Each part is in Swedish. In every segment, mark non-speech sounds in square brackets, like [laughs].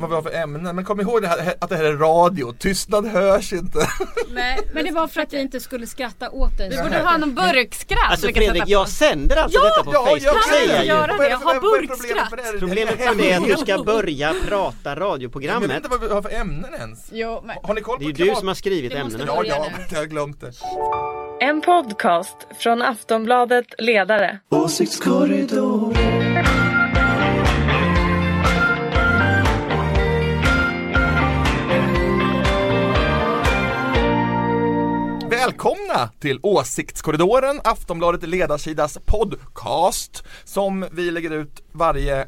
vad vi har för ämnen. Men kom ihåg det här, att det här är radio. Tystnad hörs inte. [laughs] Nej, men det var för att vi inte skulle skratta åt dig. Vi borde ha någon burkskratt Alltså Fredrik, jag sänder alltså Ja, detta på Ja, Facebook jag säger jag ju. göra det. för- Ha vad är burkskratt. problemet med det Det det är att du ska [laughs] börja prata Jag vet radioprogrammet. inte vad vi har för ämnen ens. Jo, men... Har ni koll Det på är ju du som har skrivit Det ämnena. Ja, ja, jag har glömt det. En podcast från Aftonbladet Ledare. Välkomna till Åsiktskorridoren, Aftonbladet Ledarsidas podcast som vi lägger ut varje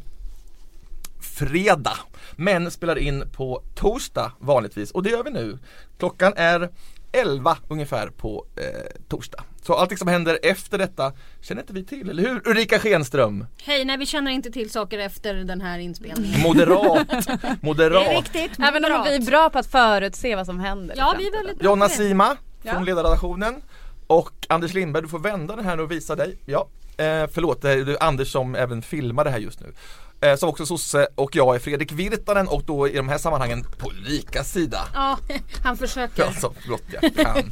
fredag men spelar in på torsdag vanligtvis och det gör vi nu. Klockan är 11 ungefär på eh, torsdag. Så allting som händer efter detta känner inte vi till, eller hur? Ulrika Schenström, Hej, nej vi känner inte till saker efter den här inspelningen. moderat, [laughs] Det är moderat. riktigt Även om moderat. vi är bra på att förutse vad som händer. Ja, vi är väldigt bra Jonna. Sima Ja. från ledarredaktionen och Anders Lindberg, du får vända den här nu och visa dig. Ja, eh, förlåt, det är Anders som även filmar det här just nu. Eh, som också sosse och jag är Fredrik Virtanen och då i de här sammanhangen på lika sida. Ja, [laughs] han försöker. Ja, så gott jag kan.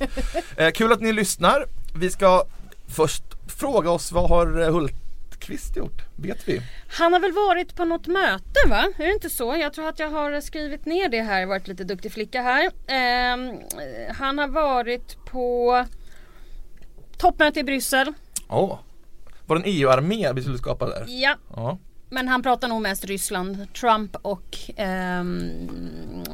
Eh, kul att ni lyssnar. Vi ska först fråga oss vad har eh, Hultqvist gjort? Vet vi? Han har väl varit på något möte va? Är det inte så? Jag tror att jag har skrivit ner det här, varit lite duktig flicka här. Ehm, han har varit på toppmöte i Bryssel. Åh, var det en EU-armé vi skulle skapa där? Ja, Ja. Men han pratar nog mest Ryssland, Trump och ehm,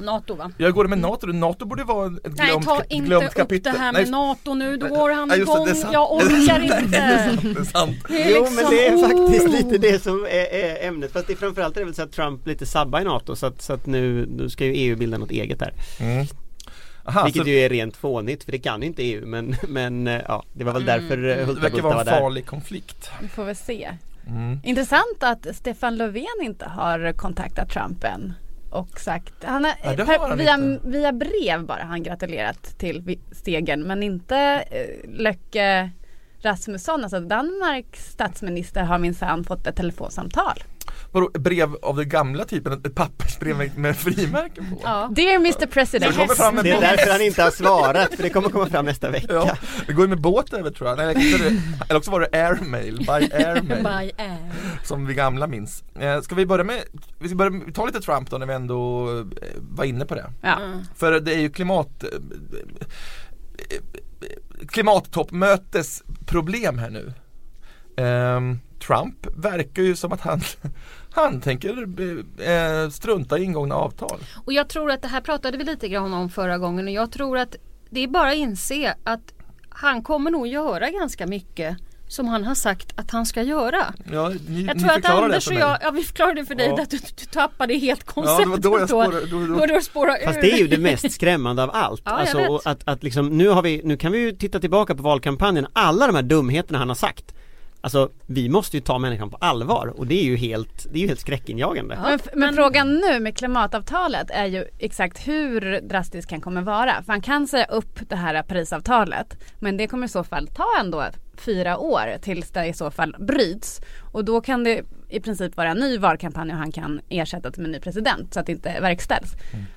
NATO va? Jag går det med NATO? NATO borde vara ett glömt, Nej ta inte glömt upp kapitel. det här med Nej, NATO nu, då går han det, igång. det. Jag orkar inte. Det är sant, det är sant. Det är Jo liksom, men det är faktiskt oh. lite det som är, är ämnet Fast det är framförallt är det väl så att Trump lite sabbar i NATO så att, så att nu, nu ska ju EU bilda något eget där Mm. Aha, Vilket så ju är rent fånigt för det kan inte EU men, men ja det var väl Mm, därför mm. mm. det verkar vara var en där farlig konflikt. Vi får väl se. Mm. Intressant att Stefan Löfven inte har kontaktat Trump än. Och sagt, han har, Ja, per, via, inte. via brev bara har han gratulerat till segern men inte eh, Löcke Rasmusson, alltså Danmarks statsminister har minsann fått ett telefonsamtal. Vadå, brev av den gamla typen, ett pappersbrev med, med frimärken på? Ja. Dear Mr President. Det kommer Det är därför han inte har svarat för det kommer komma fram nästa vecka Ja, det går ju med båt över tror jag. Det. Eller också var det airmail, by [laughs] airmail. By air. Som vi gamla minns. Eh, ska vi börja med, vi ska börja med, ta lite Trump då när vi ändå eh, var inne på det. Ja. Mm. För det är ju klimat eh, eh, klimattoppmötes problem här nu. Ehm, Trump verkar ju som att han han tänker eh, strunta i ingångna avtal. Och jag tror att det här pratade vi lite grann om förra gången och jag tror att det är bara att inse att han kommer nog göra ganska mycket som han har sagt att han ska göra. Ja, ni, Jag ni tror att Anders och jag, ja vi förklarade det för dig Ja. att du, du tappade helt Ja, konceptet det var då jag spårade, då, Då då, spåra Fast ur. det är ju det mest skrämmande av allt. Ja, alltså, att, att liksom, nu har vi, nu kan vi ju titta tillbaka på valkampanjen, alla de här dumheterna han har sagt. Alltså vi måste ju ta människan på allvar och det är ju helt, det är ju helt skräckinjagande. Ja, Men, men frågan nu med klimatavtalet är ju exakt hur drastisk han kommer vara. För han kan säga upp det här Parisavtalet men det kommer i så fall ta ändå fyra år tills det i så fall bryts. Och då kan det i princip vara en ny valkampanj och han kan ersättas med en ny president så att det inte verkställs.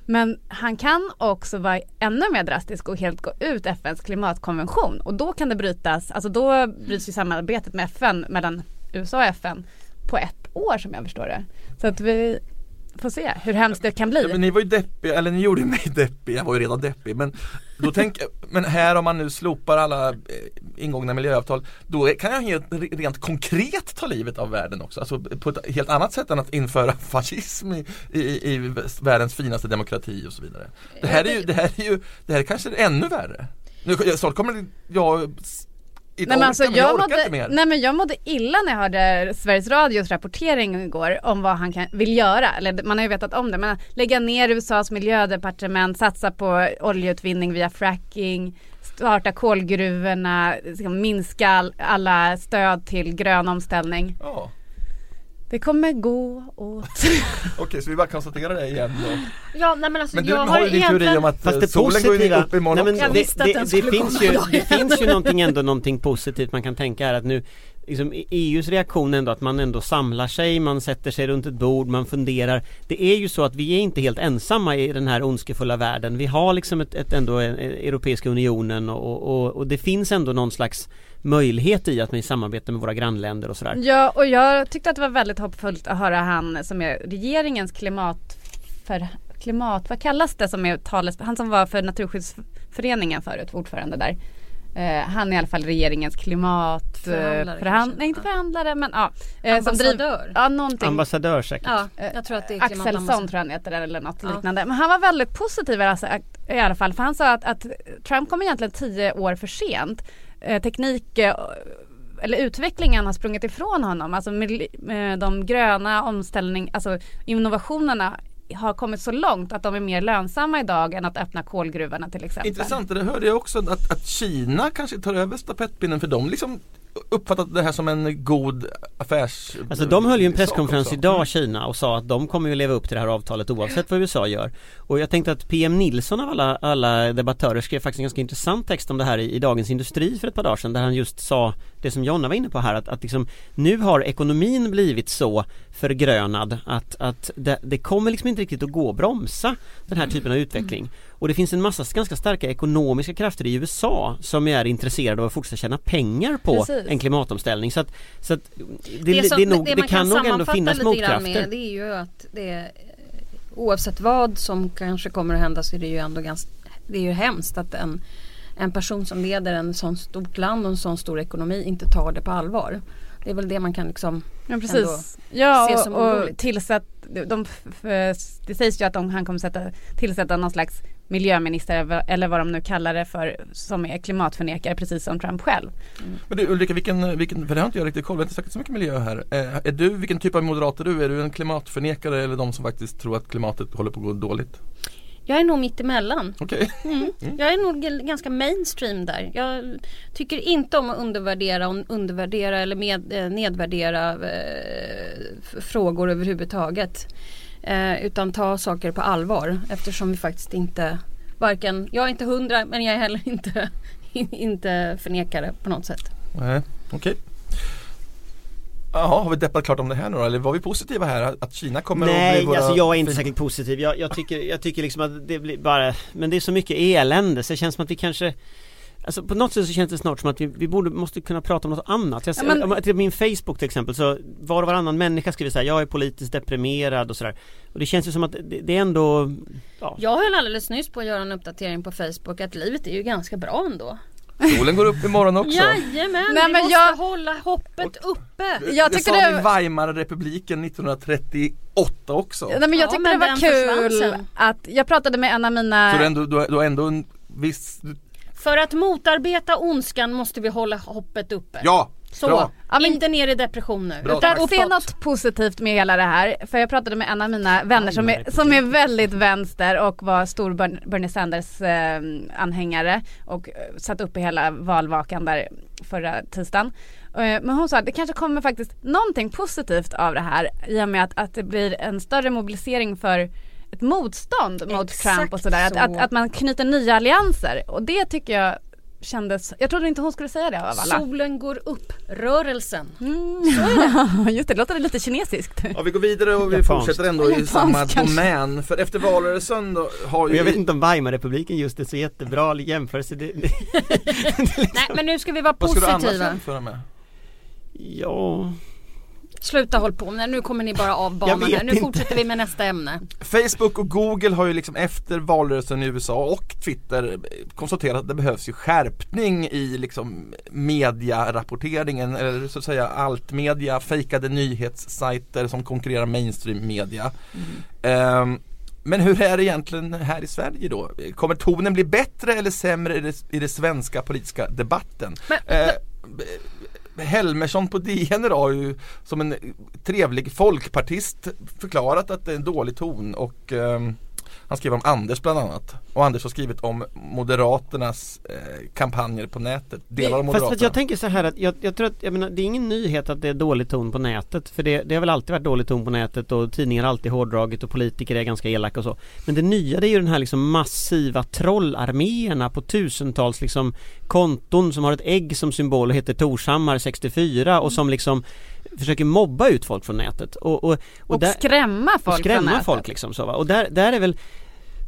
Men han kan också vara ännu mer drastisk och helt gå ut FNs klimatkonvention och då kan det brytas, alltså då bryts ju samarbetet med FN mellan USA och FN på ett år som jag förstår det. Så att vi får se hur hemskt det kan bli. Ja, men ni var ju deppiga, eller ni gjorde mig deppig, jag var ju redan deppig men då tänk, men här om man nu slopar alla eh, ingångna miljöavtal då kan jag helt, rent konkret ta livet av världen också, alltså på ett helt annat sätt än att införa [laughs] fascism i, i, i världens finaste demokrati och så vidare. Det här är ju, det här är ju, det här är kanske ännu värre. Nu, snart kommer jag Nej men, alltså, jag, jag mådde, inte mer. nej men jag mådde illa när jag hörde Sveriges Radios rapportering igår om vad han kan, vill göra. Eller man har ju vetat om det. Men lägga ner USAs miljödepartement, satsa på oljeutvinning via fracking, starta kolgruvorna, liksom minska all, alla stöd till grön omställning. Ja. Det kommer gå åt. [laughs] Okej, så vi bara konstaterar det igen då. Ja nej men alltså Men du jag har ju din teori om att Fast eh, det solen går positiva, upp imorgon nej, men också. Jag det, visste att det, den det, skulle finns komma ju, [laughs] det finns ju någonting ändå någonting positivt man kan tänka här att nu liksom, EUs reaktion ändå att man ändå samlar sig, man sätter sig runt ett bord, man funderar Det är ju så att vi är inte helt ensamma i den här ondskefulla världen Vi har liksom ett, ett ändå eh, Europeiska unionen och, och, och det finns ändå någon slags möjlighet i att man samarbetar med våra grannländer och sådär Ja och jag tyckte att det var väldigt hoppfullt att höra han som är regeringens klimat för klimat, vad kallas det som är tales, han som var för Naturskyddsföreningen förut, ordförande där. Eh, han är i alla fall regeringens klimat Förhandlare förhand, kanske? nej inte förhandlare men ja. eh, som driver- Ambassadör? Ja någonting. Ambassadör säkert Ja, Eh, jag tror att det är Axelsson klimatambassadör. tror jag han heter eller något Ja. liknande. Men han var väldigt positiv alltså, i alla fall för han sa att, att Trump kom egentligen tio år för sent. Eh, teknik eh, eller utvecklingen har sprungit ifrån honom. Alltså de gröna omställning, alltså innovationerna har kommit så långt att de är mer lönsamma idag än att öppna kolgruvorna till exempel. Intressant, det hörde jag också att, att Kina kanske tar över stafettpinnen för de liksom uppfattat det här som en god affärs... Alltså de höll ju en presskonferens idag Kina och sa att de kommer ju leva upp till det här avtalet oavsett vad USA gör. Och jag tänkte att PM Nilsson av alla, alla debattörer skrev faktiskt en ganska intressant text om det här i, i Dagens Industri för ett par dagar sedan där han just sa det som Jonna var inne på här att, att liksom, nu har ekonomin blivit så förgrönad att, att det, det kommer liksom inte riktigt att gå att bromsa den här typen av utveckling och det finns en massa ganska starka ekonomiska krafter i USA som är intresserade av att fortsätta tjäna pengar på Precis. en klimatomställning så att, så att det, det, som- det, är nog, det det, man kan nog ändå finnas lite grann motkrafter. Med, det är ju att det oavsett vad som kanske kommer att hända så är det ju ändå ganska Det är ju hemskt att en, en person som leder en sån stort land och en sån stor ekonomi inte tar det på allvar. Det är väl det man kan liksom Ja ändå precis. Ja och, som och oroligt. tillsatt, de, det sägs ju att de, han kommer sätta, tillsätta någon slags miljöminister eller- vad de nu kallar det för som är klimatförnekare precis som Trump själv. Men du Ulrika, vilken, vilken, för det har inte jag riktigt koll, vi har inte sagt så mycket miljö här. Eh, är du, vilken typ av moderat är du? Är du en klimatförnekare eller de som faktiskt tror att klimatet håller på att gå dåligt? Jag är nog mitt emellan. Okej. Mm. Jag är nog ganska mainstream där. Jag tycker inte om att undervärdera, och undervärdera eller med, eh, nedvärdera eh, frågor överhuvudtaget. Eh, utan ta saker på allvar eftersom vi faktiskt inte Varken, jag är inte hundra men jag är heller inte, [laughs] inte förnekare på något sätt. Nej, okej. Jaha, har vi deppat klart om det här nu då? Eller var vi positiva här? Att Kina kommer att Nej, bli våra alltså jag är inte särskilt positiv. Jag, jag, tycker, jag tycker liksom att det blir bara, men det är så mycket elände så det känns som att vi kanske Alltså på något sätt så känns det snart som att vi, vi borde, måste kunna prata om något annat. Jag, Ja, men- på min Facebook till exempel så var och varannan människa skriver så här, jag är politiskt deprimerad och sådär. Och det känns ju som att det, det är ändå, ja. Jag höll alldeles nyss på att göra en uppdatering på Facebook att livet är ju ganska bra ändå. Solen går upp imorgon också. Jajamän, Nej, vi men måste jag- hålla hoppet uppe. Jag det sa det- ni Weimarrepubliken 1938 också. Nej men jag Ja, tyckte men det var den kul att jag pratade med en av mina Så du ändå, du du har ändå en viss, För att motarbeta ondskan måste vi hålla hoppet uppe. ja! Så, Bra. Inte ner i depressioner. Bra, utan. Se något positivt med hela det här. För jag pratade med en av mina vänner som är, som är väldigt vänster och var stor Bern- Bernie Sanders eh, anhängare och eh, satt upp i hela valvakan där förra tisdagen. Eh, men hon sa att det kanske kommer faktiskt någonting positivt av det här i och med att, att det blir en större mobilisering för ett motstånd mot Exakt Trump och sådär. Att, så. att, att man knyter nya allianser och det tycker jag kändes, jag trodde inte hon skulle säga det av alla. Solen går upp, rörelsen. Mm. [laughs] Just det, låter det lite kinesiskt. Ja vi går vidare och vi Japanskt. fortsätter ändå i Japanskt samma kanske. domän. För efter valrörelsen då har ju jag vet inte om Weimarrepubliken just är så jättebra jämförelse. Det, det, Nej men nu ska vi vara Vad ska du annars positiva. jämföra med? ja, Sluta håll på med Nu kommer ni bara av banan här. Nu inte. fortsätter vi med nästa ämne. Facebook och Google har ju liksom efter valrörelsen i USA och Twitter konstaterat att det behövs ju skärpning i liksom mediarapporteringen eller så att säga allt media, fejkade nyhetssajter som konkurrerar mainstream media. Ehm, men hur är det egentligen här i Sverige då? Kommer tonen bli bättre eller sämre i det, i det svenska politiska debatten? Men, Eh, Helmersson på DN idag har ju som en trevlig folkpartist förklarat att det är en dålig ton och ehm, han skrev om Anders bland annat. Och Anders har skrivit om Moderaternas eh, kampanjer på nätet. Delar av Fast Moderaterna. för att jag tänker så här att jag, jag tror att, jag menar, det är ingen nyhet att det är dålig ton på nätet För det, det har väl alltid varit dålig ton på nätet och tidningar har alltid hårdragit och politiker är ganska elaka och så Men det nya det är ju den här liksom massiva trollarméerna på tusentals liksom konton som har ett ägg som symbol och heter Torshammar 64 och som liksom försöker mobba ut folk från nätet och, och, Och, där- skrämma folk och från skrämma nätet. folk liksom så va? Och där, där är väl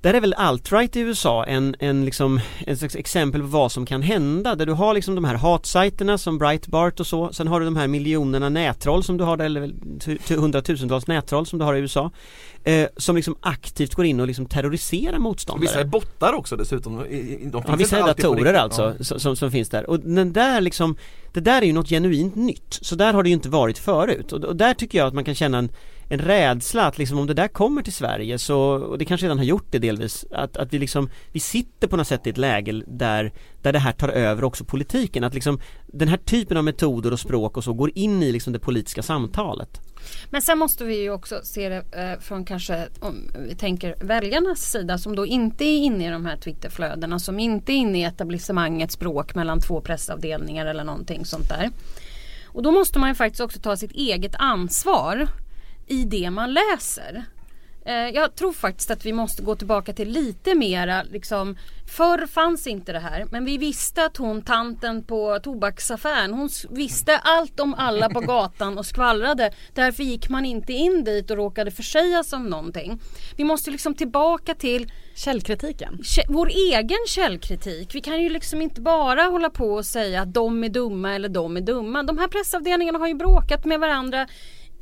där är väl alt-right i USA en, en, liksom, en slags exempel på vad som kan hända. Där du har liksom de här hatsajterna som Breitbart och så. Sen har du de här miljonerna nättroll som du har där, eller hundratusentals nättroll som du har i USA eh, Som liksom aktivt går in och liksom terroriserar motståndare. Vissa är bottar också dessutom. De Ja, vissa är datorer alltså Ja. som, som, som finns där. Och den där liksom Det där är ju något genuint nytt. Så där har det ju inte varit förut. Och, och där tycker jag att man kan känna en en rädsla att liksom om det där kommer till Sverige så, och det kanske redan har gjort det delvis, att, att vi liksom, vi sitter på något sätt i ett läge där, där det här tar över också politiken, att liksom den här typen av metoder och språk och så går in i liksom det politiska samtalet. Men sen måste vi ju också se det eh, från kanske om vi tänker väljarnas sida som då inte är inne i de här Twitterflödena som inte är inne i etablissemangets språk mellan två pressavdelningar eller någonting sånt där. Och då måste man ju faktiskt också ta sitt eget ansvar i det man läser. Eh, Jag tror faktiskt att vi måste gå tillbaka till lite mera liksom Förr fanns inte det här men vi visste att hon tanten på tobaksaffären hon visste allt om alla på [laughs] gatan och skvallrade. Därför gick man inte in dit och råkade försägas om någonting. Vi måste liksom tillbaka till Källkritiken. kä- vår egen källkritik. Vi kan ju liksom inte bara hålla på och säga att de är dumma eller de är dumma. De här pressavdelningarna har ju bråkat med varandra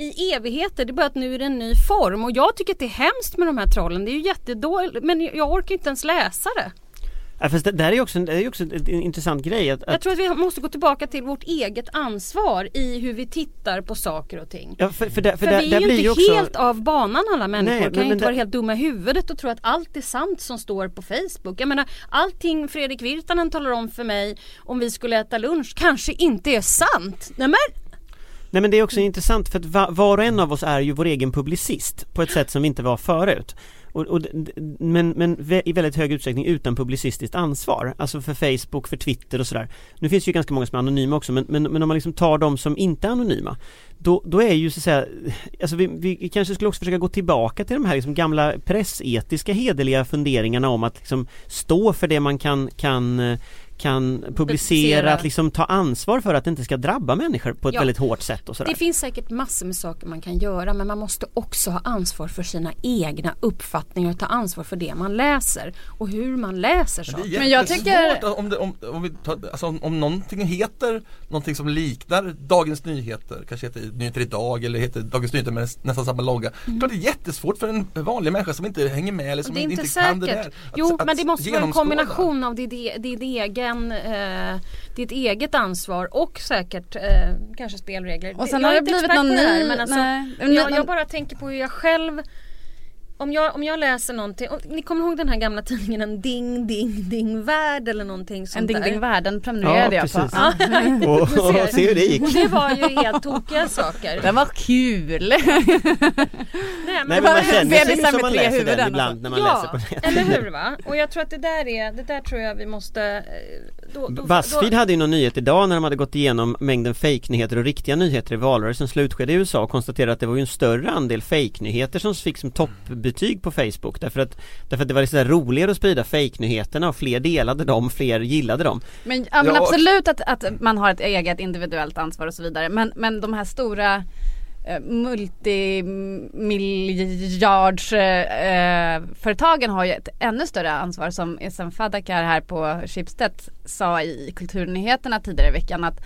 i evigheter. Det är bara att nu är det en ny form och jag tycker att det är hemskt med de här trollen. Det är ju jättedåligt men jag orkar inte ens läsa det. Ja, fast det där är ju också, en- det är också en, intressant grej att, Jag att tror att vi måste gå tillbaka till vårt eget ansvar i hur vi tittar på saker och ting. ja, för, för, där, för, För, där, vi är där ju blir inte också helt av banan alla människor. Nej, kan men- ju men inte det- vara helt dumma i huvudet och tro att allt är sant som står på Facebook. Jag menar allting Fredrik Virtanen talar om för mig om vi skulle äta lunch kanske inte är sant. Nej men Nej men det är också intressant för att va, var och en av oss är ju vår egen publicist på ett sätt som vi inte var förut. Och, och, men, men i väldigt hög utsträckning utan publicistiskt ansvar, alltså för Facebook, för Twitter och sådär. Nu finns det ju ganska många som är anonyma också men, men, men om man liksom tar de som inte är anonyma då, då är ju så att säga, alltså vi, vi kanske skulle också försöka gå tillbaka till de här liksom gamla pressetiska hederliga funderingarna om att liksom stå för det man kan, kan eh, kan publicera, Publicera. att liksom ta ansvar för att det inte ska drabba människor på ett Ja. väldigt hårt sätt och sådär. det finns säkert massor med saker man kan göra men man måste också ha ansvar för sina egna uppfattningar och ta ansvar för det man läser och hur man läser saker. Men jag tycker- om, det, om, om, vi tar, alltså om, om någonting heter någonting som liknar Dagens Nyheter, kanske heter Nyheter Idag eller heter Dagens Nyheter med nästan samma logga. Mm. Det är jättesvårt för en vanlig människa som inte hänger med eller som inte, inte kan det där. att- jo att men det måste vara en kombination av ditt, e- ditt, egen, eh, ditt eget ansvar och säkert eh, kanske spelregler. Och sen jag har det blivit någon det här, ny- men alltså, nej. Jag, jag bara tänker på hur jag själv om jag, om jag läser någonting, och ni kommer ihåg den här gamla tidningen En ding ding ding värld eller någonting sånt En ding där? ding världen prenumererade Ja, jag på. [laughs] Ja. och, [laughs] se hur det gick. Och det var ju helt tokiga saker. Den var kul! Nej, Nej men man känner sig som man läser huvuden den ibland när man ja, läser på nätet. eller hur va? Och jag tror att det där är, det där tror jag vi måste eh, då, då, Buzzfeed då, hade ju någon nyhet idag när de hade gått igenom mängden fake-nyheter och riktiga nyheter i valrörelsens slutskede i USA och konstaterade att det var ju en större andel fake-nyheter som fick som toppbetyg på Facebook därför att, därför att det var lite roligare att sprida fake-nyheterna och fler delade dem, fler gillade dem. Men, ja, men Ja. absolut att, att man har ett eget individuellt ansvar och så vidare men, men de här stora eh, multimiljards eh, företagen har ju ett ännu större ansvar som Esen Fadakar här på Schibsted sa i Kulturnyheterna tidigare i veckan att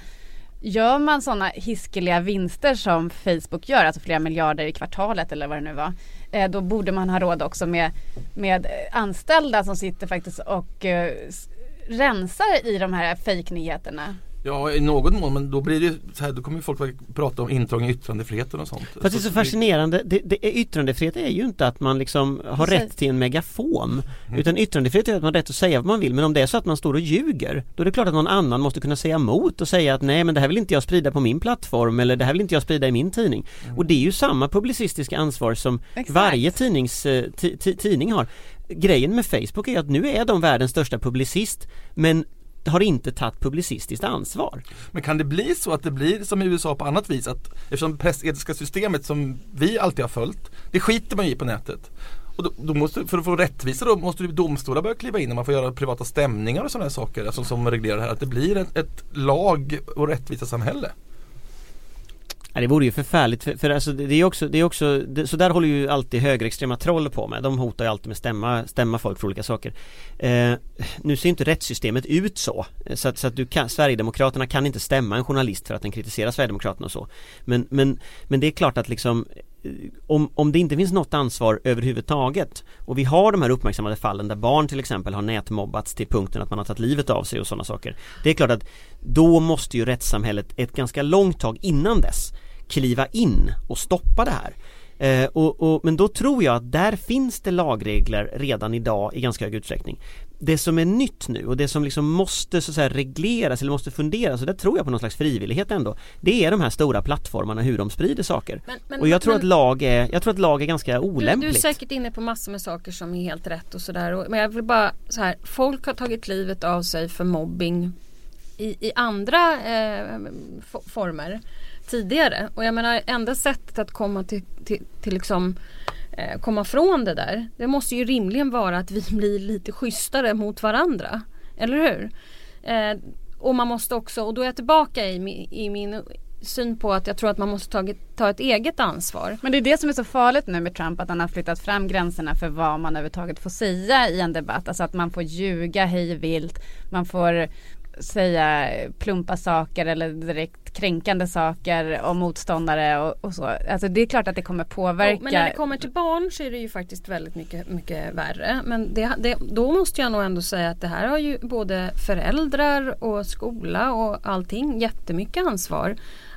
Gör man sådana hiskeliga vinster som Facebook gör, alltså flera miljarder i kvartalet eller vad det nu var, eh, Eh, då borde man ha råd också med, med anställda som sitter faktiskt och eh, rensar i de här fejknyheterna. Ja i någon mån men då blir det så här, då kommer ju folk att prata om intrång i yttrandefriheten och sånt. Fast det är så fascinerande, det, det, yttrandefrihet är ju inte att man liksom har rätt till en megafon Mm. Utan yttrandefrihet är att man har rätt att säga vad man vill men om det är så att man står och ljuger Då är det klart att någon annan måste kunna säga emot och säga att nej men det här vill inte jag sprida på min plattform eller det här vill inte jag sprida i min tidning Och det är ju samma publicistiska ansvar som Exakt. varje tidnings, eh, ti- ti- tidning har Grejen med Facebook är att nu är de världens största publicist men har inte tagit publicistiskt ansvar. Men kan det bli så att det blir som i USA på annat vis att eftersom pressetiska systemet som vi alltid har följt, det skiter man i på nätet. Och då, då måste, för att få rättvisa då måste domstolar börja kliva in och man får göra privata stämningar och sådana här saker alltså, som reglerar det här. Att det blir ett, ett lag och rättvisa samhälle. Nej, det vore ju förfärligt för, för alltså det är också, det är också det, så där håller ju alltid högerextrema troll på med. De hotar ju alltid med stämma, stämma folk för olika saker. Eh, nu ser inte rättssystemet ut så. Eh, så att, så att du kan, Sverigedemokraterna kan inte stämma en journalist för att den kritiserar Sverigedemokraterna och så. Men, men, men det är klart att liksom om, om det inte finns något ansvar överhuvudtaget och vi har de här uppmärksammade fallen där barn till exempel har nätmobbats till punkten att man har tagit livet av sig och sådana saker. Det är klart att då måste ju rättssamhället ett ganska långt tag innan dess kliva in och stoppa det här. Eh, och, och, men då tror jag att där finns det lagregler redan idag i ganska hög utsträckning. Det som är nytt nu och det som liksom måste så att regleras eller måste funderas och där tror jag på någon slags frivillighet ändå. Det är de här stora plattformarna hur de sprider saker. Men- men- och jag tror men- att lag är, jag tror att lag är ganska Du, du är olämpligt. säkert inne på massor med saker som är helt rätt och sådär. Men jag vill bara så här. Folk har tagit livet av sig för mobbing i, i andra eh, former tidigare. Och jag menar enda sättet att komma till, till, till liksom Eh, komma från det där. Det måste ju rimligen vara att vi [laughs] blir lite schysstare mot varandra. Eller hur? Eh, och man måste också, och då är jag tillbaka i, i min syn på att jag tror att man måste ta, ta ett eget ansvar. Men det är det som är så farligt nu med Trump att han har flyttat fram gränserna för vad man överhuvudtaget får säga i en debatt. Alltså att man får ljuga hej vilt, man får säga plumpa saker eller direkt kränkande saker om motståndare och, och så. Alltså det är klart att det kommer påverka. Men när det kommer till barn så är det ju faktiskt väldigt mycket, mycket värre. Men det, det, då måste jag nog ändå säga att det här har ju både föräldrar och skola och allting jättemycket ansvar.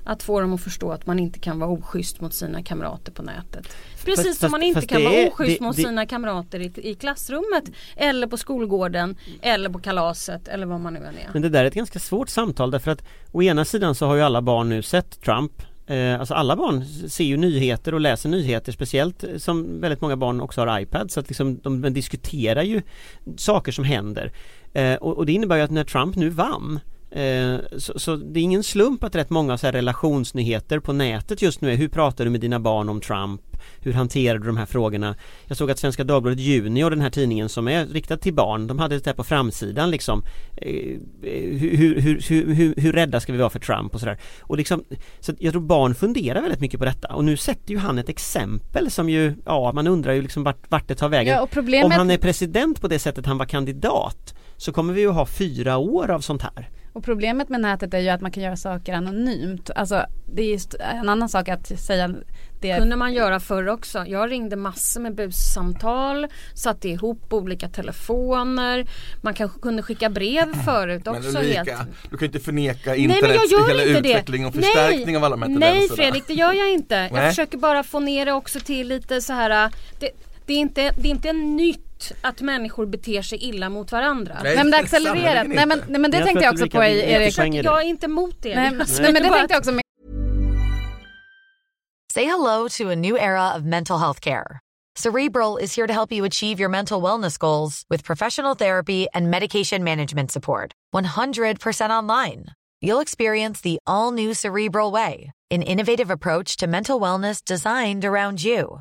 Att få dem att förstå att man inte kan vara oschysst mot sina kamrater på nätet. Precis Fast- som man inte kan vara är- oschysst det- mot det- sina kamrater i, i klassrummet. Eller på skolgården. Eller på kalaset. Eller vad man nu än är. Men det där är ett ganska svårt samtal därför att å ena sidan så har ju alla barn nu sett Trump eh, Alltså alla barn ser ju nyheter och läser nyheter speciellt eh, som väldigt många barn också har iPad så att liksom de, de diskuterar ju saker som händer eh, och, och det innebär ju att när Trump nu vann eh, så, så det är ingen slump att rätt många så relationsnyheter på nätet just nu är hur pratar du med dina barn om Trump? Hur hanterar du de här frågorna? Jag såg att Svenska Dagbladet Junior, den här tidningen som är riktad till barn, de hade det här på framsidan liksom. Eh, hur, hur, hur, hur, hur, rädda ska vi vara för Trump och sådär? Och liksom, så jag tror barn funderar väldigt mycket på detta. Och nu sätter ju han ett exempel som ju, ja man undrar ju liksom vart, vart det tar vägen. Ja, problemet- Om han är president på det sättet han var kandidat så kommer vi ju ha fyra år av sånt här Och problemet med nätet är ju att man kan göra saker anonymt. Alltså det är just en annan sak att säga det. kunde man göra förr också. Jag ringde massor med bussamtal, satte ihop olika telefoner. Man kanske kunde skicka brev [clears throat] förut Men också. Ulrika, helt. du kan ju inte förneka men internets hela inte det. utveckling och förstärkning Nej. av alla de här Nej. Fredrik, det gör jag inte. Jag Nej. försöker bara få ner det också till lite så här. Det, det, är, inte, det är inte nytt att människor beter sig illa mot varandra. Nej, Nej men det är accelererat. Nej men, nej, men det Jag tänkte jag också på i Erik. Försöker, jag är inte emot det. Nej, Jag men, säger nej men det tänkte jag också med Say hello to a new era of mental health care. Cerebral is here to help you achieve your mental wellness goals with professional therapy and medication management support. 100% online. You'll experience the all new Cerebral Way, an innovative approach to mental wellness designed around you.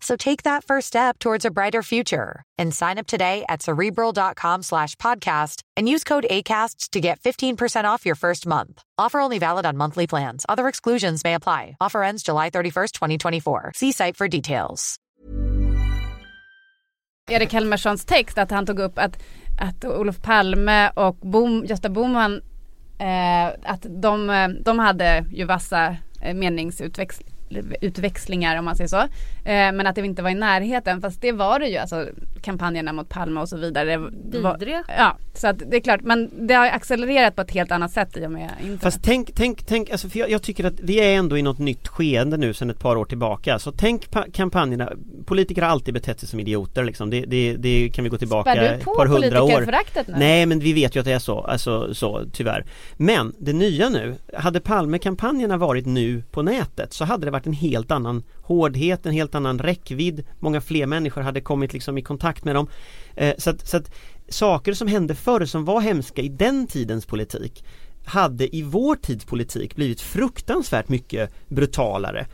So take that first step towards a brighter future and sign up today at cerebral.com slash podcast and use code ACAST to get 15% off your first month. Offer only valid on monthly plans. Other exclusions may apply. Offer ends July 31st, 2024. See site for details. Erik Helmerssons text att han tog upp att, att Olof Palme och Bom, Gösta Bohman eh, att de, de hade ju vassa eh, meningsutväxlingar om man säger så. Eh, men att det inte var i närheten fast det var det ju alltså kampanjerna mot Palme och så vidare. Vidriga. ja, så att det är klart men det har accelererat på ett helt annat sätt i och med internet. Fast tänk, tänk, tänk, alltså för jag, jag tycker att vi är ändå i något nytt skeende nu sedan ett par år tillbaka. Så tänk pa- kampanjerna, politiker har alltid betett sig som idioter liksom. Det, det, det kan vi gå tillbaka Spär du ett på par hundra år. politikerföraktet nu? Nej men vi vet ju att det är så, alltså så tyvärr. Men det nya nu, hade Palme-kampanjerna varit nu på nätet så hade det varit en helt annan hårdhet, en helt annan räckvidd. Många fler människor hade kommit liksom i kontakt med dem. Eh, så, att, så att saker som hände förr som var hemska i den tidens politik hade i vår tids politik blivit fruktansvärt mycket brutalare.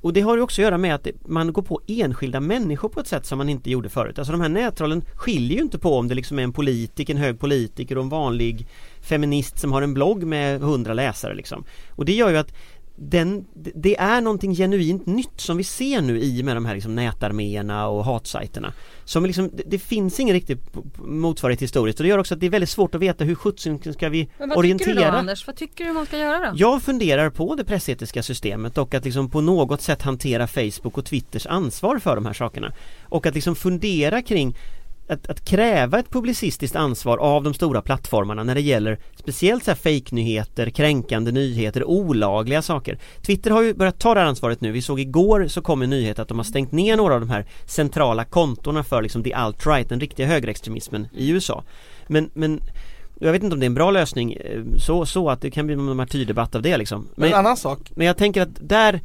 Och det har ju också att göra med att man går på enskilda människor på ett sätt som man inte gjorde förut. Alltså de här nättrollen skiljer ju inte på om det liksom är en politiker, en hög politiker och en vanlig feminist som har en blogg med hundra läsare liksom. Och det gör ju att den, det är någonting genuint nytt som vi ser nu i med de här liksom nätarméerna och hatsajterna. Som liksom, det, det finns ingen riktig motsvarighet historiskt och det gör också att det är väldigt svårt att veta hur sjutton ska vi Men vad orientera tycker du då Anders? Vad tycker du man ska göra då? jag funderar på det pressetiska systemet och att liksom på något sätt hantera Facebook och Twitters ansvar för de här sakerna. Och att liksom fundera kring att, att kräva ett publicistiskt ansvar av de stora plattformarna när det gäller speciellt så här fake-nyheter, kränkande nyheter, olagliga saker. Twitter har ju börjat ta det här ansvaret nu. Vi såg igår så kom en nyhet att de har stängt ner några av de här centrala kontona för liksom the alt-right, den riktiga högerextremismen i USA. Men, men jag vet inte om det är en bra lösning eh, så, så att det kan bli en martyrdebatt av det liksom. Men en Men, annan sak, men jag tänker att där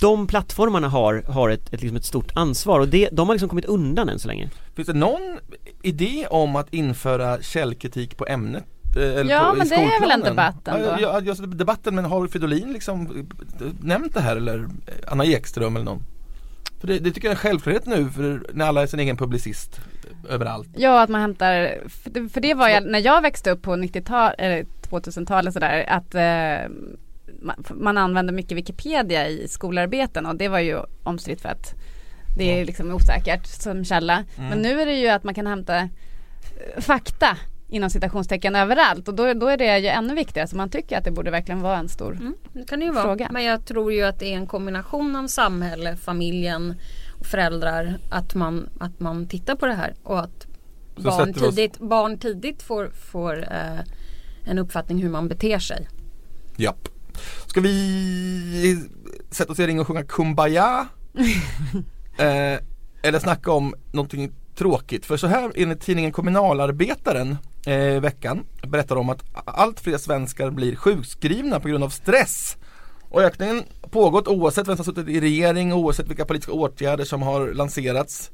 de plattformarna har, har ett, ett, liksom ett stort ansvar och det, de har liksom kommit undan än så länge. finns det någon idé om att införa källkritik på ämnet? eh, Eller Ja, på, men det är väl en skolplanen? debatt ändå. Ja, ja, just debatten, men har Fridolin liksom eh, nämnt det här eller Anna Ekström eller någon? För det, det tycker jag är en självklarhet nu för när alla är sin egen publicist eh, överallt. Ja, att man hämtar, för det, för det var jag, när jag växte upp på 90-talet, eller 2000-talet sådär, att eh, man, man använde mycket Wikipedia i skolarbeten och det var ju omstritt för att det är liksom osäkert som källa. Men nu är det ju att man kan hämta eh, fakta inom citationstecken överallt och då, då är det ju ännu viktigare så man tycker att det borde verkligen vara en stor Mm, det kan det ju vara. Fråga. Men jag tror ju att det är en kombination av samhälle, familjen och föräldrar. Att man, att man tittar på det här och att Så barn tidigt, barn tidigt får, får eh, en uppfattning hur man beter sig. Japp. Ska vi sätta oss i ring och sjunga Kumbaya? [laughs] eh, eller snacka om någonting tråkigt? För så här enligt tidningen Kommunalarbetaren eh, i veckan berättar de att allt fler svenskar blir sjukskrivna på grund av stress. Och ökningen pågått oavsett vem som suttit i regering, oavsett vilka politiska åtgärder som har lanserats.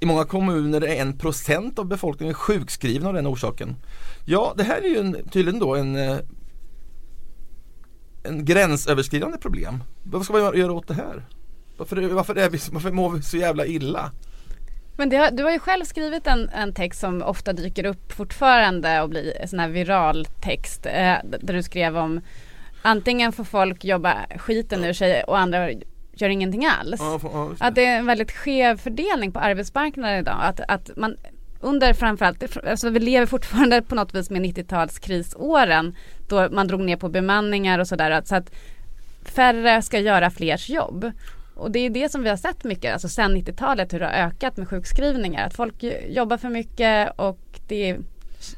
I många kommuner är en procent av befolkningen sjukskrivna av den orsaken. Ja, det här är ju en, tydligen då en eh, en gränsöverskridande problem. Vad ska man göra- åt det här? Varför, varför, är vi, varför mår vi så jävla illa? Men har, du har ju själv skrivit en, en text som ofta dyker upp fortfarande och blir sån här viral text. Eh, där du skrev om antingen får folk jobba skiten ur sig och andra gör ingenting alls. Ja, för- ja, det. Att det är en väldigt skev fördelning på arbetsmarknaden idag. Att, att man under framförallt, alltså vi lever fortfarande på något vis med 90-talskrisåren då man drog ner på bemanningar och sådär. Så att färre ska göra flers jobb. Och det är det som vi har sett mycket, alltså sen 90-talet hur det har ökat med sjukskrivningar. Att folk jobbar för mycket och det är,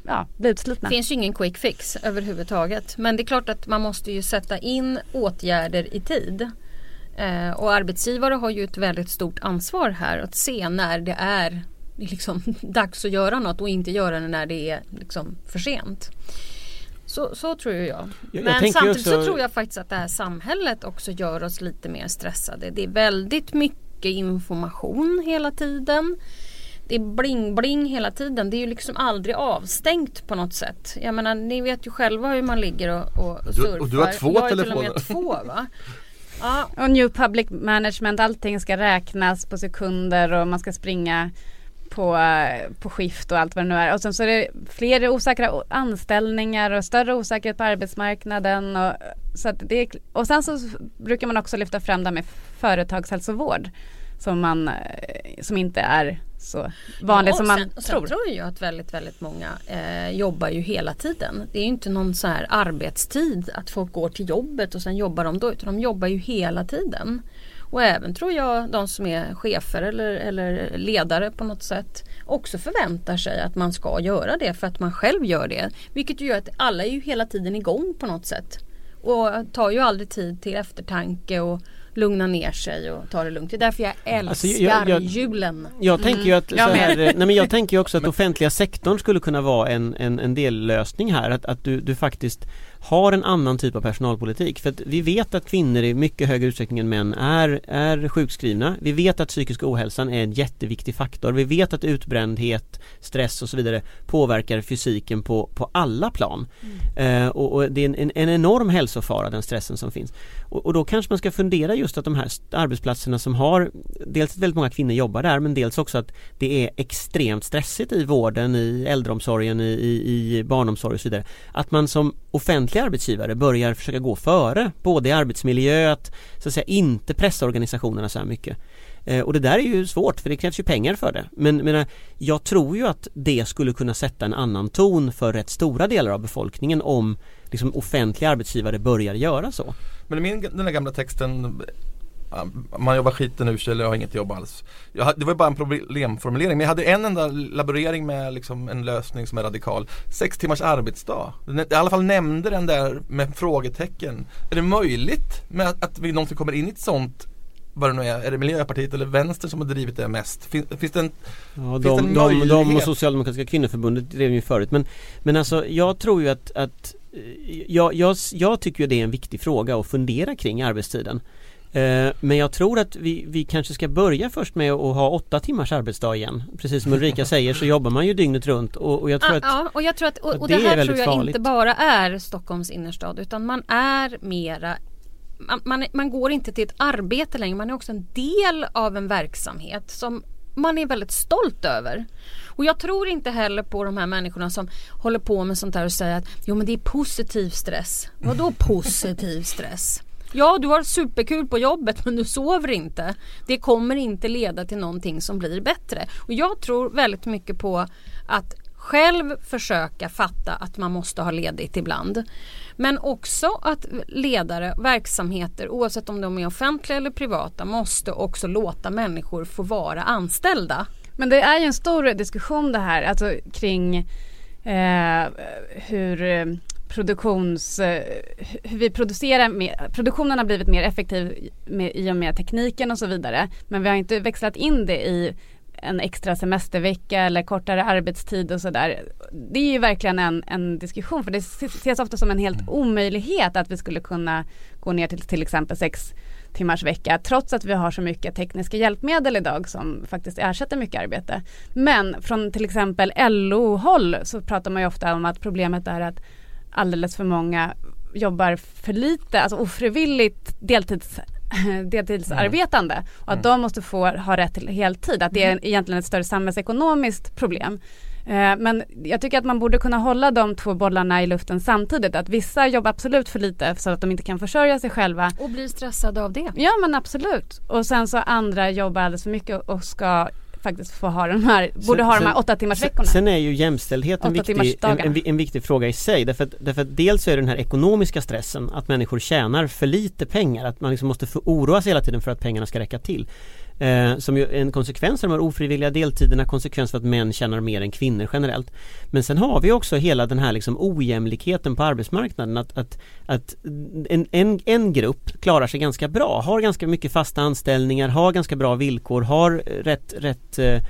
ja, blir utslitna. Det finns ju ingen quick fix överhuvudtaget. Men det är klart att man måste ju sätta in åtgärder i tid. Eh, och arbetsgivare har ju ett väldigt stort ansvar här att se när det är liksom [laughs] dags att göra något och inte göra det när det är liksom för sent. Så, så tror jag. jag Men tänker samtidigt också- så tror jag faktiskt att det här samhället också gör oss lite mer stressade. Det är väldigt mycket information hela tiden. Det är bling-bling hela tiden. Det är ju liksom aldrig avstängt på något sätt. Jag menar ni vet ju själva hur man ligger och, och Du- surfar. och du har två jag har ju till och telefoner. med två va? [laughs] Ja, Och new public management, allting ska räknas på sekunder och man ska springa på, eh, på skift och allt vad det nu är. Och sen så är det fler osäkra anställningar och större osäkerhet på arbetsmarknaden. Och, så det är, och sen så brukar man också lyfta fram det här med företagshälsovård som, man, eh, som inte är så vanligt Ja, som man sen, Sen tror. tror jag att väldigt, väldigt många eh, jobbar ju hela tiden. Det är ju inte någon så här arbetstid att folk går till jobbet och sen jobbar de då utan de jobbar ju hela tiden. Och även tror jag de som är chefer eller, eller ledare på något sätt också förväntar sig att man ska göra det för att man själv gör det. Vilket ju gör att alla är ju hela tiden igång på något sätt. Och tar ju aldrig tid till eftertanke och lugna ner sig och ta det lugnt. Det är därför jag älskar Alltså, jag- jag- julen. Jag tänker ju att, så jag här, nej men jag tänker ju också att offentliga sektorn skulle kunna vara en, en, en dellösning här. Att, att du, du faktiskt har en annan typ av personalpolitik. För att vi vet att kvinnor i mycket högre utsträckning än män är, är sjukskrivna. Vi vet att psykisk ohälsan är en jätteviktig faktor. Vi vet att utbrändhet, stress och så vidare påverkar fysiken på, på alla plan. Eh, och, och det är en, en enorm hälsofara den stressen som finns. Och, och då kanske man ska fundera just att de här arbetsplatserna som har Dels att väldigt många kvinnor jobbar där men dels också att det är extremt stressigt i vården, i äldreomsorgen, i, i, i barnomsorg och så vidare. Att man som offentlig arbetsgivare börjar försöka gå före både i arbetsmiljö, att så att säga inte pressa organisationerna så här mycket. Eh, och det där är ju svårt för det krävs ju pengar för det. Men men jag tror ju att det skulle kunna sätta en annan ton för rätt stora delar av befolkningen om liksom, offentliga arbetsgivare börjar göra så. Men min, den där gamla texten man jobbar skiten ur sig eller har inget jobb alls. Jag, det var ju bara en problemformulering men jag hade en enda laborering med liksom en lösning som är radikal. Sex timmars arbetsdag. Den- I alla fall nämnde den där med frågetecken. Är det möjligt med att, att vi någonsin kommer in i ett sånt vad det nu är, är det Miljöpartiet eller Vänster som har drivit det mest? Fin, finns det en, Ja, Finns de, det en de, de och möjlighet? Socialdemokratiska kvinnoförbundet drev ju förut men, men alltså jag tror ju att, att eh, jag, jag, jag tycker ju det är en viktig fråga att fundera kring arbetstiden. Eh, Men jag tror att vi, vi kanske ska börja först med att ha åtta timmars arbetsdag igen. Precis som Ulrika [laughs] säger så jobbar man ju dygnet runt och, och jag tror Ah, att ja, och jag tror att och, det det, är här tror jag farligt. inte bara är Stockholms innerstad utan man är mera man, man, man går inte till ett arbete längre, man är också en del av en verksamhet som man är väldigt stolt över. Och jag tror inte heller på de här människorna som håller på med sånt där och säger att jo men det är positiv stress. Vadå positiv stress? Ja, du har superkul på jobbet men du sover inte. Det kommer inte leda till någonting som blir bättre. Och jag tror väldigt mycket på att själv försöka fatta att man måste ha ledigt ibland. Men också att ledare, verksamheter oavsett om de är offentliga eller privata måste också låta människor få vara anställda. Men det är ju en stor diskussion det här, alltså kring eh, hur eh, produktions, eh, hur vi producerar, mer, produktionen har blivit mer effektiv med, i och med tekniken och så vidare. Men vi har inte växlat in det i en extra semestervecka eller kortare arbetstid och sådär. Det är ju verkligen en, en diskussion för det ses ofta som en helt omöjlighet att vi skulle kunna gå ner till till exempel sex timmars vecka trots att vi har så mycket tekniska hjälpmedel idag som faktiskt ersätter mycket arbete. Men från till exempel LO-håll så pratar man ju ofta om att problemet är att alldeles för många jobbar för lite, alltså ofrivilligt deltids [laughs] deltidsarbetande och att de måste få ha rätt till heltid. Att det är egentligen ett större samhällsekonomiskt problem. Eh, Men jag tycker att man borde kunna hålla de två bollarna i luften samtidigt. Att vissa jobbar absolut för lite så att de inte kan försörja sig själva. Och blir stressade av det. Ja men absolut. Och sen så andra jobbar alldeles för mycket och ska faktiskt få ha de här, borde ha de här åtta timmars veckorna. Sen, sen är ju jämställdhet en viktig, en, en, en viktig fråga i sig därför att, därför att dels är det den här ekonomiska stressen att människor tjänar för lite pengar att man liksom måste oroa sig hela tiden för att pengarna ska räcka till eh, Som ju är en konsekvens av de här ofrivilliga deltiderna, konsekvens för att män tjänar mer än kvinnor generellt. Men sen har vi också hela den här liksom ojämlikheten på arbetsmarknaden. Att, att, att en, en, en grupp klarar sig ganska bra, har ganska mycket fasta anställningar, har ganska bra villkor, har rätt, rätt eh,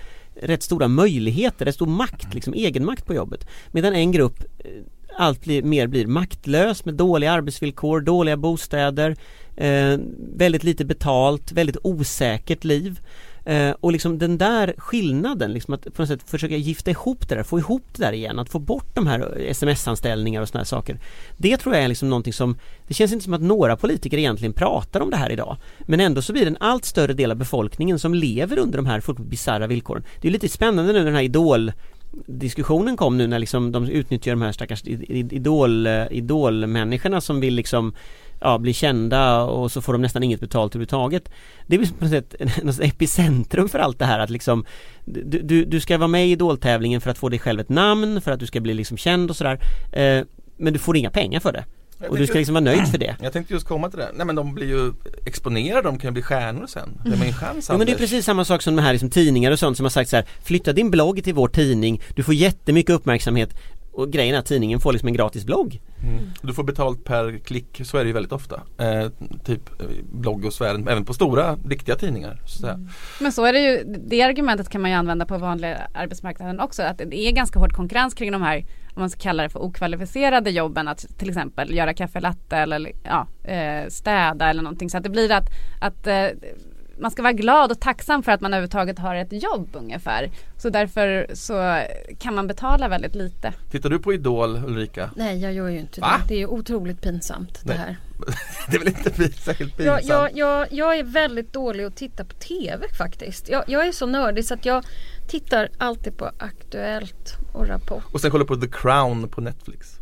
rätt stora möjligheter, rätt stor makt, liksom egenmakt på jobbet. Medan en grupp eh, allt blir, mer blir maktlös med dåliga arbetsvillkor, dåliga bostäder, eh, väldigt lite betalt, väldigt osäkert liv. Eh, och liksom den där skillnaden, liksom att på något sätt försöka gifta ihop det där, få ihop det där igen, att få bort de här sms-anställningar och sådana här saker. Det tror jag är liksom någonting som, det känns inte som att några politiker egentligen pratar om det här idag. Men ändå så blir det en allt större del av befolkningen som lever under de här fullkomligt bisarra villkoren. Det är lite spännande nu när den här idol diskussionen kom nu när liksom de utnyttjar de här stackars idol, eh, idolmänniskorna som vill liksom ja, bli kända och så får de nästan inget betalt överhuvudtaget. Det är på något sätt [laughs] något epicentrum för allt det här att liksom du, du, du ska vara med i idoltävlingen för att få dig själv ett namn, för att du ska bli liksom känd och sådär. Eh, men du får inga pengar för det. Och du ska liksom vara nöjd för det. Jag tänkte just komma till det. Nej men de blir ju exponerade, de kan ju bli stjärnor sen. Det är min chans Jo men det är Anders. precis samma sak som de här liksom, tidningar och sånt som har sagt så här Flytta din blogg till vår tidning, du får jättemycket uppmärksamhet och grejen är att tidningen får liksom en gratis blogg. Mm. Du får betalt per klick, så är det ju väldigt ofta. Eh, typ eh, bloggosfären, även på stora, riktiga tidningar. Så säga. Men så är det ju, det argumentet kan man ju använda på vanliga arbetsmarknaden också. Att det är ganska hård konkurrens kring de här, om man ska kalla det för okvalificerade jobben. Att till exempel göra kaffe latte eller ja, eh, städa eller någonting. Så att det blir att, att eh, man ska vara glad och tacksam för att man överhuvudtaget har ett jobb ungefär. Så därför så kan man betala väldigt lite. Tittar du på Idol Ulrika? Nej jag gör ju inte Va? det. Det är otroligt pinsamt det Nej. här. [laughs] Det är väl inte särskilt Jag, pinsamt? jag, jag, jag är väldigt dålig att titta på TV faktiskt. Jag, jag är så nördig så att jag tittar alltid på Aktuellt och Rapport. Och sen kollar på The Crown på Netflix.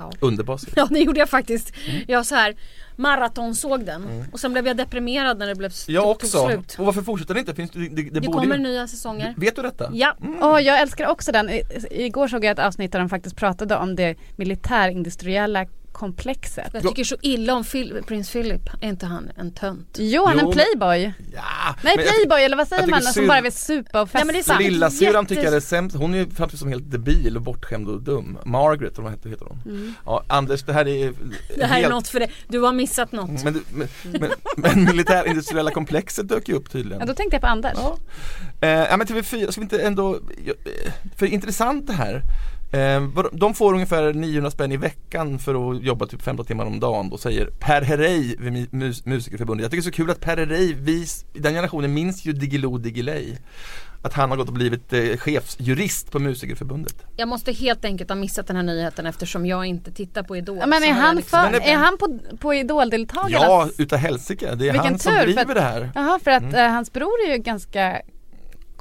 Ja. Underbar serie. [laughs] Ja det gjorde jag faktiskt. Mm. Jag så här maratonsåg den och sen blev jag deprimerad när det blev Jag tog också. slut. Och varför fortsätter det inte? Finns det, det, det, kommer ju... nya säsonger. Vet du detta? Ja. Åh, jag älskar också den. I, igår såg jag ett avsnitt där de faktiskt pratade om det militärindustriella komplexet. Jag tycker så illa om Phil, prins Philip. Är inte han en tönt? Jo, han är en playboy. Ja, Nej, men jag- playboy eller vad säger man? Som synd- bara vill supa och festa. Ja, men det är sant. Lilla syrran Jättes- tycker jag är sämst, hon är ju framstår som helt debil och bortskämd och dum Margaret, eller vad heter, heter hon? Ja, Anders det här är Mm. Det här är helt... något för dig. Du har missat något. Men, men, men, men [laughs] militärindustriella komplexet dök ju upp tydligen Ja, då tänkte jag på Anders. Ja, eh, men TV4, ska vi inte ändå, eh, för intressant det här De får ungefär 900 spänn i veckan för att jobba typ 15 timmar om dagen Då säger Per Herrey vid mus- Musikerförbundet Jag tycker det är så kul att Per Herrey, vi, den generationen minns ju Diggiloo Diggiley Att han har gått och blivit eh, chefsjurist på Musikerförbundet Jag måste helt enkelt ha missat den här nyheten eftersom jag inte tittar på Idol. Ja, men är han, liksom- för, är- är han på, på Idol-deltagarnas? Ja, utav helsike, det är Vilken han som tur, för driver att- det här Jaha, för att Mm. eh, hans bror är ju ganska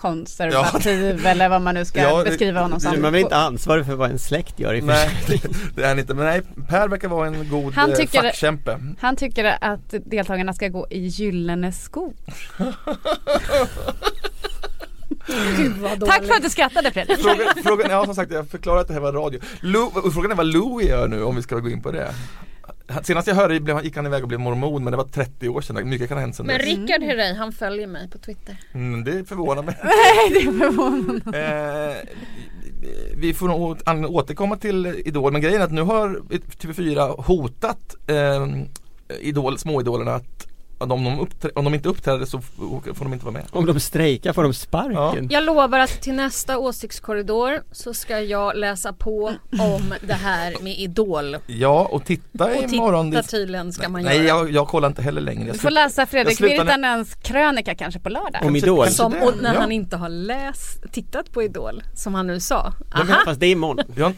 konservativ eller vad man nu ska Ja, beskriva honom som. Man är inte ansvarig för vad en släkt gör i Nej, [laughs] det är han inte, men nej, Per verkar vara en god Han eh, tycker- fackkämpe Han tycker att deltagarna ska gå i gyllene skor. Tack för att du skrattade Fredrik. Frågan, frågan, ja som sagt jag förklarar att det här var radio. Lou, frågan är vad Louie gör nu om vi ska gå in på det. Senast jag hörde blev, gick han iväg och blev mormon men det var 30 år sedan, mycket kan ha hänt sedan Men. Rickard Herrey han följer mig på Twitter. Mm, det förvånar mig. [laughs] Nej, det är förvånande. eh, vi får nog återkomma till Idol men grejen är att nu har TV4 hotat eh, idol, småidolerna att om de, om de inte uppträder så får de inte vara med. Om de strejkar får de sparken. Jag lovar att till nästa åsiktskorridor så ska jag läsa på om det här med Idol. Ja och titta Och imorgon. titta tydligen ska man Nej göra. jag, jag kollar inte heller längre. Jag Du får läsa Fredrik Virtanens krönika kanske på lördag. Om Idol. Som, det, och när ja. han inte har läst, tittat på Idol som han nu sa. Ja, men Aha, Fast det är imorgon. Ja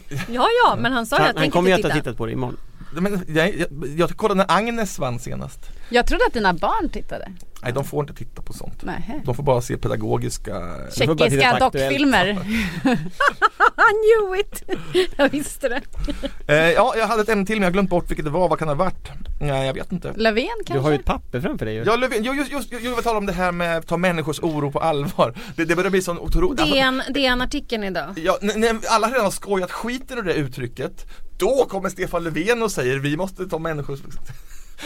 ja men han sa Han, att han tänker kommer ju inte att ha titta. tittat på det imorgon. men, jag, jag, jag kollade när Agnes vann senast. Jag trodde att dina barn tittade. Nej de får inte titta på sånt. Nej. De får bara se pedagogiska Tjeckiska dockfilmer. [laughs] [laughs] I knew it! jag visste det. eh, Ja jag hade ett ämne till men jag har glömt bort vilket det var, vad kan det ha varit? Nej jag vet inte Löfven Du kanske? har ju ett papper framför dig ju. Ja Löfven, jo, just, just, just, jag vill tala om det här med att ta människors oro på allvar Det, det börjar bli sån otroligt DN, DN-artikeln idag. Ja, när alla redan har skojat skiten ur det uttrycket Då kommer Stefan Löfven och säger vi måste ta människors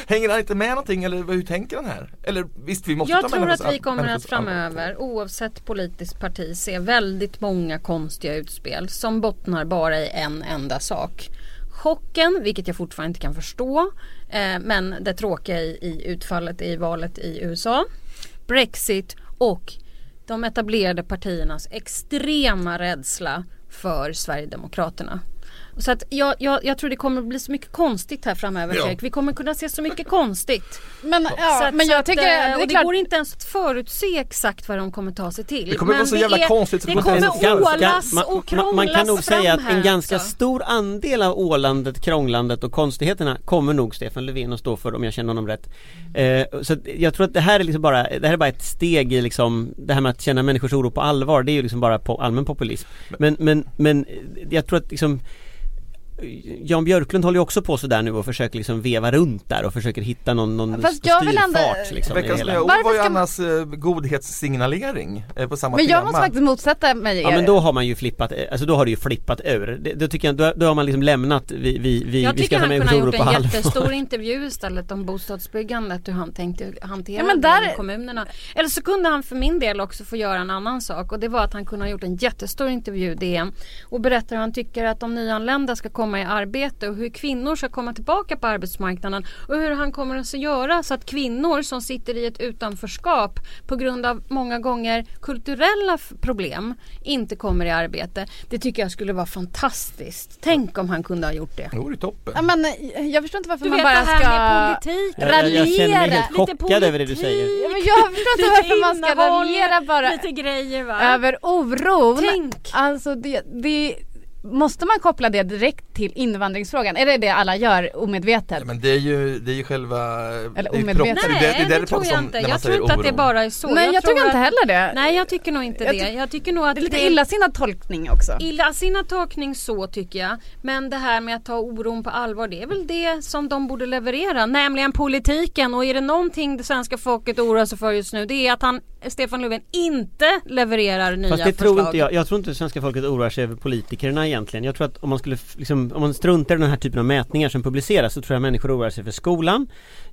Hänger han inte med någonting eller hur tänker han här? Eller visst vi måste Jag ta tror att vi kommer att framöver oavsett politiskt parti se väldigt många konstiga utspel som bottnar bara i en enda sak. Chocken, vilket jag fortfarande inte kan förstå. Eh, men det tråkiga i, i utfallet i valet i USA. Brexit och de etablerade partiernas extrema rädsla för Sverigedemokraterna. Så att jag, jag, jag tror det kommer att bli så mycket konstigt här framöver Ja. Fredrik. Vi kommer kunna se så mycket konstigt. Men, Så ja, att- men så jag att, tycker, eh, det är och det klart. går inte ens att förutse exakt vad de kommer ta sig till. Det kommer Men vara så jävla är, konstigt Det kommer ålas man, och man, krånglas man kan nog säga att en ganska alltså. stor andel av ålandet, krånglandet och konstigheterna kommer nog Stefan Löfven att stå för om jag känner honom rätt. Eh, så jag tror att det här är liksom bara, det här är bara ett steg i liksom det här med att känna människors oro på allvar, det är ju liksom bara på allmän populism. Men, men, men jag tror att liksom Jan Björklund håller ju också på sådär nu och försöker liksom veva runt där och försöker hitta någon, någon Fast jag vill ändå- styrfart liksom Veckans nya ord Varför var ju ska man- Annas eh, godhetssignalering eh, på samma Men jag tema. måste faktiskt motsätta mig Ja er. men då har man ju flippat, alltså då har det ju flippat ur. Det, då tycker jag, då, då har man liksom lämnat, vi, vi, vi, Jag vi tycker ska ta han kunde ha gjort en jättestor [laughs] intervju istället om bostadsbyggandet hur han tänkte hantera Ja, men det där- i kommunerna. Eller så kunde han för min del också få göra en annan sak och det var att han kunde ha gjort en jättestor intervju i DN och berätta hur han tycker att de nyanlända ska komma i arbete och hur kvinnor ska komma tillbaka på arbetsmarknaden och hur han kommer att göra så att kvinnor som sitter i ett utanförskap på grund av många gånger kulturella problem inte kommer i arbete. Det tycker jag skulle vara fantastiskt. Tänk om han kunde ha gjort det. Det vore toppen. Ja, men jag förstår inte varför Du man vet bara det här ska med politik. Jag, jag, jag känner mig helt chockad över det du säger. Ja, men jag förstår inte varför man ska raljera bara Lite grejer va? över oron. Tänk. Alltså det, det Måste man koppla det direkt till invandringsfrågan? Är det det alla gör omedvetet? Ja, men det är ju, det är ju själva... ju omedvetet. Nej, det, det, det, det tror jag inte. Jag tror inte att det bara är så. Nej jag, tycker tror inte att- heller det. Nej jag tycker nog inte Jag det. Jag tycker nog att det är lite illasinnad tolkning också. Illasinnad tolkning så tycker jag. Men det här med att ta oron på allvar det är väl det som de borde leverera. Nämligen politiken. Och är det någonting det svenska folket oroar sig för just nu det är att han, Stefan Löfven inte levererar nya Fast det förslag. tror inte jag, jag tror inte svenska folket oroar sig över politikerna egentligen. Jag tror att om man skulle, liksom, om man struntar i den här typen av mätningar som publiceras så tror jag människor oroar sig för skolan.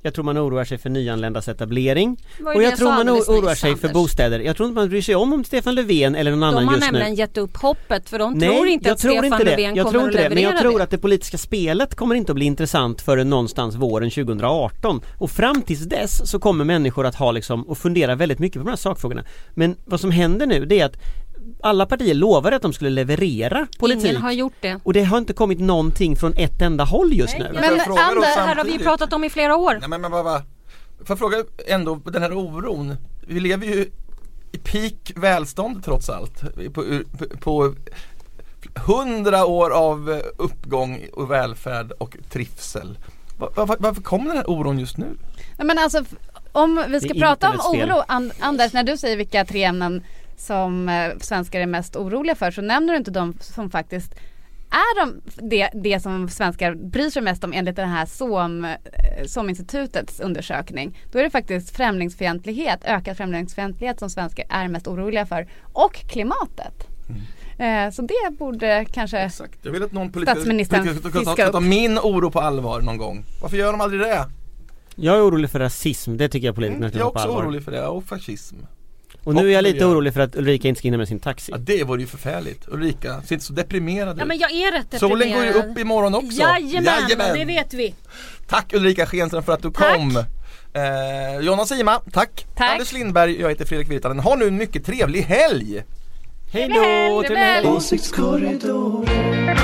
Jag tror man oroar sig för nyanländas etablering. Och jag tror man oroar sig för bostäder. Jag tror inte man bryr sig om om Stefan Löfven eller någon De annan har just nämligen nu. gett upp hoppet för de Nej, tror inte jag att tror Stefan inte det. Löfven Jag kommer tror inte att det. Men leverera jag tror att det politiska spelet kommer inte att bli intressant förrän någonstans våren 2018. Och fram tills dess så kommer människor att ha liksom och fundera väldigt mycket på de här sakfrågorna. Men vad som händer nu det är att alla partier lovade att de skulle leverera politik. Ingen har gjort det. Och det har inte kommit någonting från ett enda håll just nu. Men Anders, Det här har vi pratat om i flera år. Nej men, men bara, bara. Får jag fråga ändå, den här oron. Vi lever ju i peak välstånd trots allt. På, på, på hundra år av uppgång och välfärd och trivsel. Var, var, varför kommer den här oron just nu? Nej, men alltså om vi ska prata om oro, An- Anders när du säger vilka tre ämnen som eh, svenskar är mest oroliga för så nämner du inte de som faktiskt är de, det, det som svenskar bryr sig mest om enligt den här SOM, eh, SOM-institutets undersökning. Då är det faktiskt främlingsfientlighet, ökad främlingsfientlighet som svenskar är mest oroliga för och klimatet. Eh, så det borde kanske Exakt. Jag vill att någon politiker, Statsministern politiker ska, ta, min oro på allvar någon gång. Varför gör de aldrig det? Jag är orolig för rasism, det tycker jag politikerna Mm, ska jag är ta på också allvar. orolig för det, och fascism. Och nu är jag lite orolig för att Ulrika inte ska hinna med sin taxi. Ja det vore ju förfärligt. Ulrika, ser inte så deprimerad Ja ut. men jag är rätt Solen går ju deprimerad. upp imorgon också. Jajamän, det vet vi. Tack Ulrika Schenström för att du Tack. kom. Eh, Jonna Sima, tack. Tack. Anders Lindberg, jag heter Fredrik Virtanen. Ha nu en mycket trevlig helg! Hej då! Trevlig helg! Åsiktskorridoren